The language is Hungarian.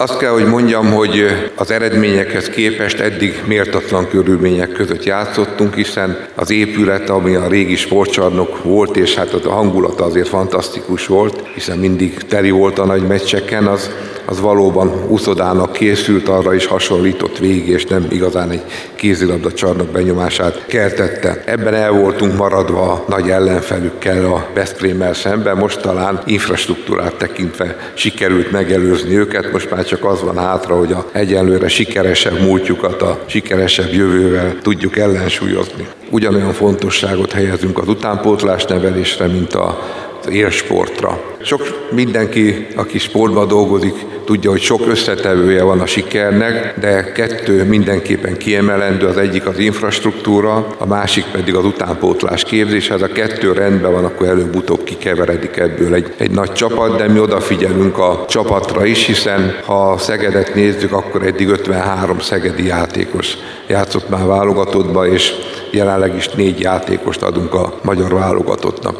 Azt kell, hogy mondjam, hogy az eredményekhez képest eddig méltatlan körülmények között játszottunk, hiszen az épület, ami a régi sportcsarnok volt, és hát a hangulata azért fantasztikus volt, hiszen mindig teri volt a nagy meccseken, az az valóban uszodának készült, arra is hasonlított végig, és nem igazán egy kézilabda csarnok benyomását keltette. Ebben el voltunk maradva a nagy ellenfelükkel a Veszprémmel szemben, most talán infrastruktúrát tekintve sikerült megelőzni őket, most már csak az van hátra, hogy a egyenlőre sikeresebb múltjukat a sikeresebb jövővel tudjuk ellensúlyozni. Ugyanolyan fontosságot helyezünk az utánpótlás nevelésre, mint a élsportra. Sok mindenki, aki sportban dolgozik, tudja, hogy sok összetevője van a sikernek, de kettő mindenképpen kiemelendő, az egyik az infrastruktúra, a másik pedig az utánpótlás képzés. Ha ez a kettő rendben van, akkor előbb-utóbb kikeveredik ebből egy, egy nagy csapat, de mi odafigyelünk a csapatra is, hiszen ha Szegedet nézzük, akkor eddig 53 szegedi játékos játszott már válogatottba, és jelenleg is négy játékost adunk a magyar válogatottnak.